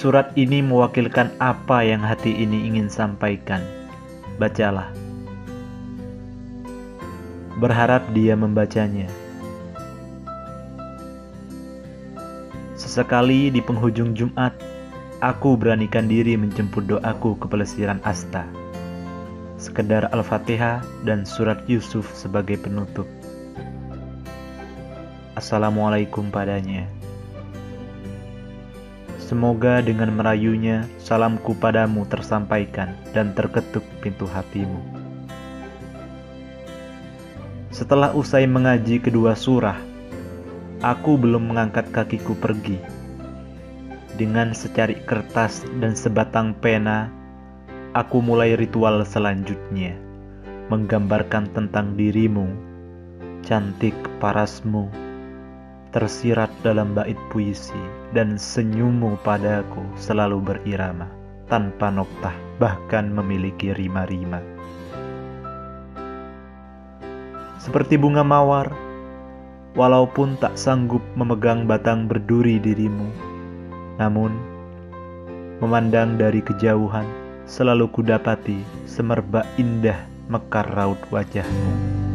Surat ini mewakilkan apa yang hati ini ingin sampaikan. Bacalah. Berharap dia membacanya. Sesekali di penghujung Jumat, aku beranikan diri menjemput doaku ke pelesiran Asta. Sekedar Al-Fatihah dan surat Yusuf sebagai penutup. Assalamualaikum padanya. Semoga dengan merayunya salamku padamu tersampaikan dan terketuk pintu hatimu. Setelah usai mengaji kedua surah, aku belum mengangkat kakiku pergi. Dengan secari kertas dan sebatang pena, aku mulai ritual selanjutnya, menggambarkan tentang dirimu, cantik parasmu, tersirat dalam bait puisi, dan senyummu padaku selalu berirama, tanpa noktah, bahkan memiliki rima-rima. Seperti bunga mawar, walaupun tak sanggup memegang batang berduri dirimu. Namun, memandang dari kejauhan, selalu kudapati semerbak indah mekar raut wajahmu.